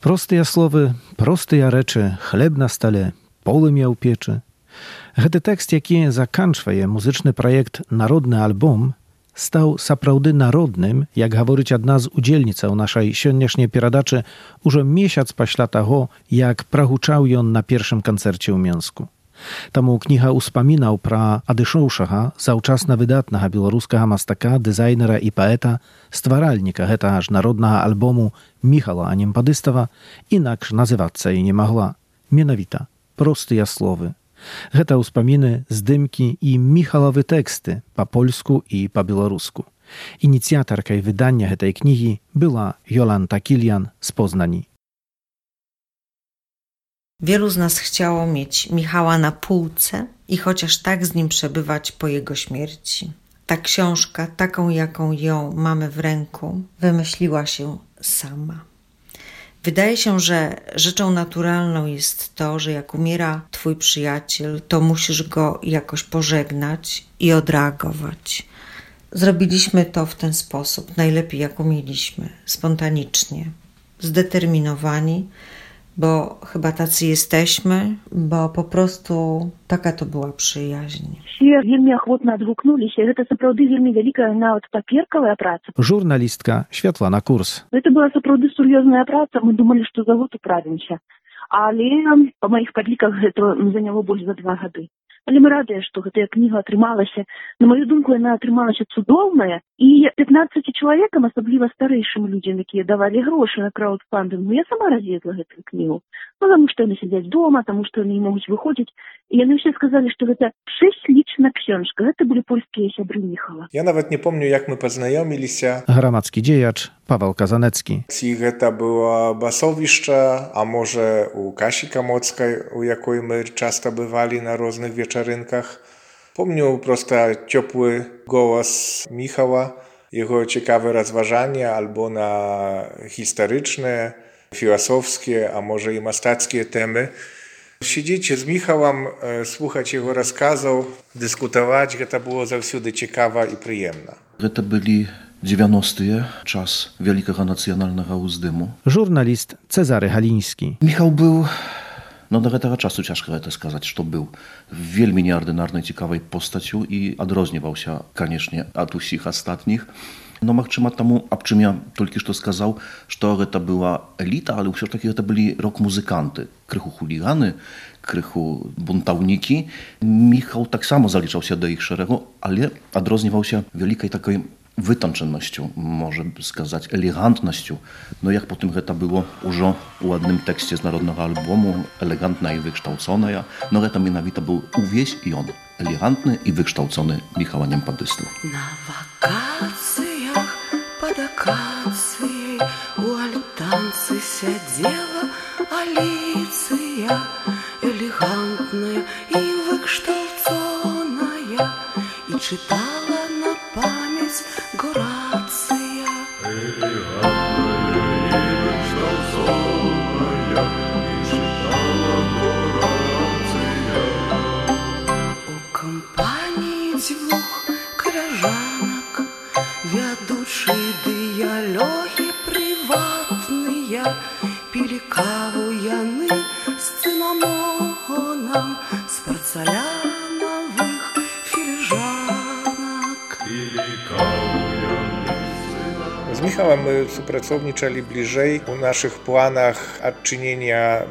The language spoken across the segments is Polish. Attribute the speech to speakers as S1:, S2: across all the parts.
S1: Простыя словы, простыя рэчы, хлеб на стале, полымя ў печы. Гэты тэкст, які заканчвае музычны праект народны альбом, стаў сапраўды народным, як гаворыць адна з удзельніцаў нашай сённяшняй перадачы ўжо месяц пасля таго, як прагучаў ён на першым канцэрце ў Менску. Таму кніга ўспамінаў пра адышоўшага заўчасна выдатнага беларускага мастака, дызайнера і паэта, стваральніка гэтага ж народнага альбому Міхала Анемпадыстава інакш называцца і не магла. Менавіта простыя словы. Гэта ўспаміны, здымкі і міхалавы тэксты па-польску і па-беларуску. Ініцыятаркай вydania гэтай кнігі была Jolanta Kilian z Poznani.
S2: Wielu z nas chciało mieć Michała na półce i chociaż tak z nim przebywać po jego śmierci. Ta książka, taką jaką ją mamy w ręku, wymyśliła się sama. Wydaje się, że rzeczą naturalną jest to, że jak umiera twój przyjaciel, to musisz go jakoś pożegnać i odreagować. Zrobiliśmy to w ten sposób, najlepiej jak umieliśmy, spontanicznie, zdeterminowani, bo chyba tacy jesteśmy, bo po prostu taka to była przyjaźń.
S3: Все вельмі ахвотна адгукнуліся гэта сапраўды вельмі вялікая нават паперкавая праца
S1: Журналістка Святлана Курс.
S3: гэта была сапраўды сур'ёзная праца мы думалі што за год управімся але па маіх падліках гэта заняло больш за два гады але мы радыя што гэтая кніга атрымалася на маю думку яна атрымалася цудоўная і 15 чалавекам асабліва старэйшым людзям якія давалі грошы на краудфандынгу я сама развезла гэтую кнігу ну, таму што яны сядзяць дома таму што яны не могуць выходзіць і яны ўсе сказалі што гэта шэсць лічна książka гэта былі польскія сябры міхала
S4: Я нават не помню як мы пазнаёміліся
S1: Грамадскі дзеяч Павел Казанецкі.
S4: ці гэта было басовішча а можа у касі камоцкай у якой мы часта бывалі на розных вечарынках помню проста цёплы голас міхала яго цікавыя разважанні альбо на гістарычныя філасофскія а можа і мастацкія тэмы Siedzieć z Michałem, e, słuchać jego rozkazów, dyskutować, to było zawsze ciekawa i przyjemna.
S5: To byli 90. czas Wielkiego Nacjonalnego Uzdymu.
S1: Żurnalist Cezary Haliński.
S5: Michał był no do tego czasu ciężko to skazać, to był wielmi nieordynarnej, ciekawej postacią i odróżniał się koniecznie od wszystkich ostatnich. No магчыма таму, аб чым я толькі што сказаў, што гэта была эліта, але ўсё ж такі гэта былі рок-музыканты, крыху хуліганы, крыху бунтаўнікі. Міхał таксама залічаўся да іх шэрагу, але адрозніваўся вялікай такой вытанчанасцю можа сказаць элегантнасцю но як потым гэта было ўжо у адным тэксце з народнага альбому элегантна і выkształцоная но гэта менавіта быў увесь ён элегантны і выkształцоны міхаваннем падысту
S6: на вакацыях под акацыяй у альтанцы сядзела аліцыя элегантная і выkształцоная і чытала на памяць горацыя у кампаніі дзвюх крыжанак вядучы дыялогі прыватныя пілі каву яны з цынамонам з парцалянавых філіжанак
S4: з міхалам мы супрацоўнічалі бліжэй у нашых планах адчынення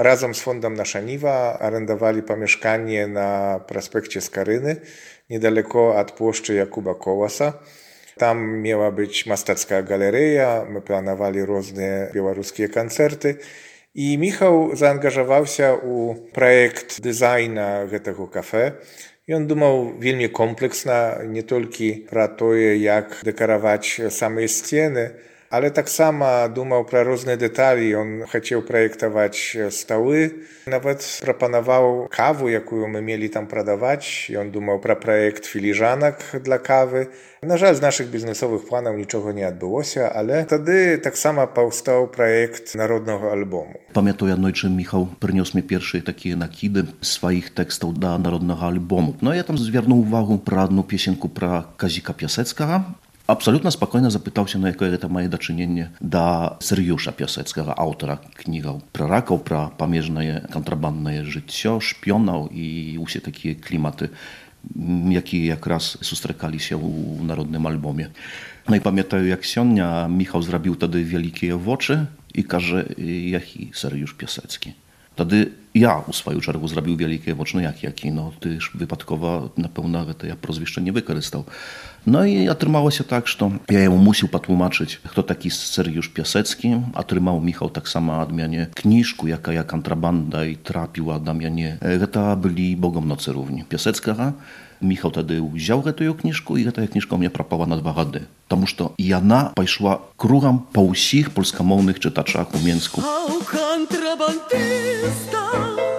S4: беларускага кафе разам з фондам наша ніва арендавалі памяшканне на праспекце скарыны недалеко ад плошчы якуба коласа там мела быць мастацкая галерэя мы планавалі розныя беларускія канцэрты і міхаў заангажаваўся ў праект дызайна гэтага кафе Ён думаў вельмі комплексна не толькі пра тое, як дэкараваць самыя сцены, ale tak sama dumał pro różne detali. On chciał projektować stoły, nawet proponował kawę, jaką my mieli tam prodawać. I on dumał pro projekt filiżanek dla kawy. Na żal z naszych biznesowych planów niczego nie odbyło ale wtedy tak samo powstał projekt
S5: Narodnego Albumu. Pamiętam, jednoczy Michał przyniósł mi pierwsze takie nakidy swoich tekstów dla Narodnego Albumu. No ja tam zwierną uwagę pra jedną piosenkę pra Kazika Piaseckiego, Абсолютно спокойно запытаўся, на якое гэта мае дачыненне да Сыр'юша Пясэцкага аўтара кнігаў пра ракаў, пра памежнае кантрабанднае жыццё, шпёнаў і ўсе такія кліматы, якія якраз сустракаліся ў народным альбоме. Ну і памятаю, як сёння Міхаў зрабіў тады вялікія вочы і кажа, які Сыр'юш Пясэцкі. Wtedy ja u swoją czerwu zrobił wielkie oczne jak jaki, no tyż wypadkowa na pełna to ja prozwieszcze nie wykorzystał. No i otrzymało się tak, że ja ją musiał potłumaczyć, kto taki Sergiusz Piasecki, a trzymał Michał tak samo odmianie kniżku, jaka ja kontrabanda i trapiła na. E, to byli bogom nocy równi. Piasecka, Міхал тады ўзяў гэтую кніжку і гэтая кніжка мне прапала на два гады. Таму што яна пайшла кругам па ўсіх польскамоўных чытачах у менску. Контрабандыста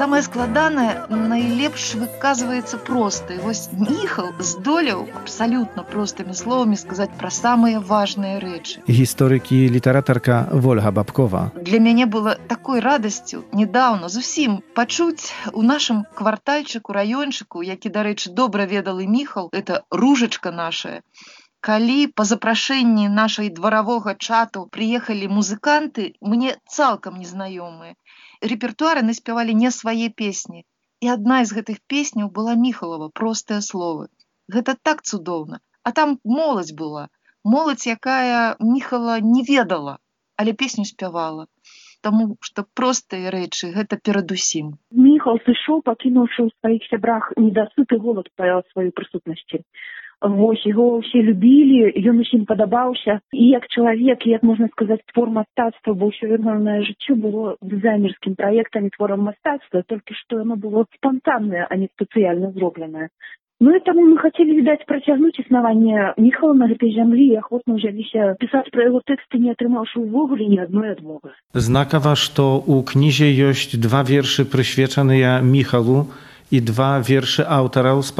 S7: самае складанае найлепш выказваецца проста вось міхал здолеў абсалютна простымі словамі сказаць пра самыя важныя рэчы
S1: гісторыкі літаратарка ольга бабкова
S7: для мяне было такой радасцю недавно зусім пачуць у нашым квартальчыку раёнчыку які дарэчы добра ведал і міхал это ружачка нашая калі па запрашэнні нашай дваравога чату прыехалі музыканты мне цалкам незнаёмыя рэпертуары наспявалі не свае песні і адна з гэтых песняў была міхалава простыя словы гэта так цудоўна а там моладзь была моладзь якая міхала не ведала але песню спявала. Таму што простыя рэчы гэта перадусім.
S3: Міхал сышоў пакінуўшы ў сваіх сябрах недасыты голад па сваёй прысутнасці Вось яго ўсе любілі, ён усім падабаўся. І як чалавек, як можна сказаць, твор мастацтва, бо ўсё ягонае жыццё было дызайнерскім праектам і творам мастацтва, толькі што яно было спантаннае, а не спецыяльна зробленае. Ну і таму мы хацелі відаць працягнуць існаванне Міхала на гэтай зямлі і ахвотна ўзяліся пісаць пра яго тэксты, не атрымаўшы ўвогуле ні адной адмовы.
S1: Знакава, што ў кнізе ёсць два вершы прысвечаныя Міхалу, i dwa wiersze autora z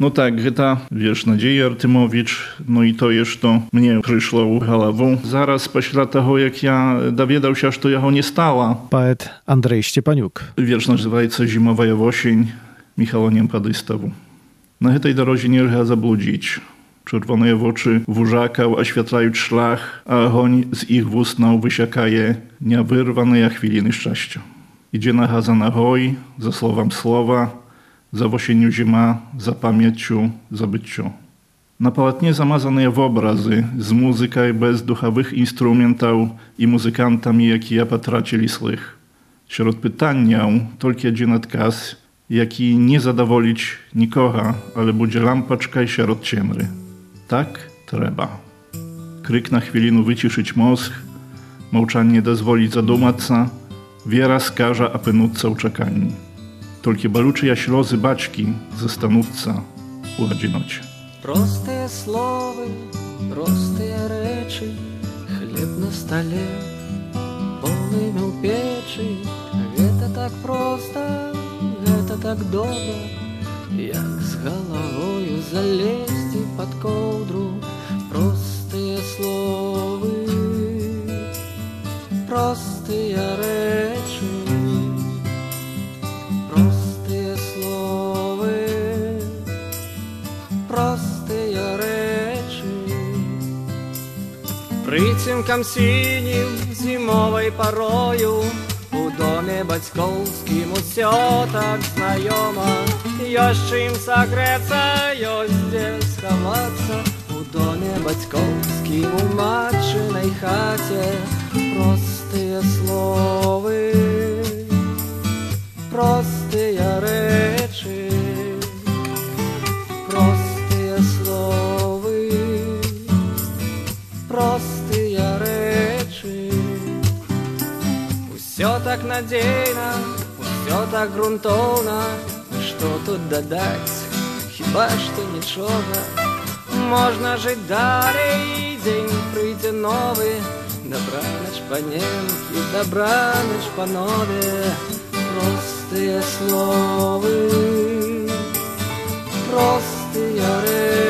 S8: No tak, Geta, wiersz Nadziei Artymowicz, no i to jeszcze mnie przyszło głową. Zaraz pośle tego, jak ja dowiedział się, że to ja nie stała.
S1: Poet Andrzej Szczepaniuk.
S8: Wiersz nazywa się Zimowa Jawosień Michała Niempadystową. Na tej drodze nie można zabludzić. Czerwone oczy wurzakał, oświetlają szlach, a ogoń z ich wust wysiakaje niewyrwane chwiliny szczęścia. Idzie na za nahoj, za słowem słowa, za wosieniu zima, za pamięciu, za byciu. Na paletnie zamazane obrazy z muzyką bez duchowych instrumentów i muzykantami, jakie ja potracili słych. Wśród pytania tylko jeden odkaz, jaki nie zadowolić nikogo, ale będzie lampaczka i sierot ciemry. Tak trzeba. Kryk na chwilinu wyciszyć mózg, małczanie dozwolić zadumać Wiera skaża apynutca uczekani. Толькі балючыя слёзы бачкі застануцца у адзіноце.
S9: Простыя словы, простыя рэчы, хлеб на стале, полымя ў печы, Гэта так проста, гэта так добра, як з галавою залезці пад коўдру, простыя словы, простыя рэчы. Прыцемкам сінім зімовай парою у доме бацькоўскім усё так знаёма ёсць чым сагрэцца ёсць дзе схавацца у доме бацькоўскім у матчынай хаце простыя самонадеянно, все так грунтовно, что тут додать, Хиба что ничего? Можно жить далі, день прийде новий, Добраноч по немки, добраноч по нове, простые словы, простые речи.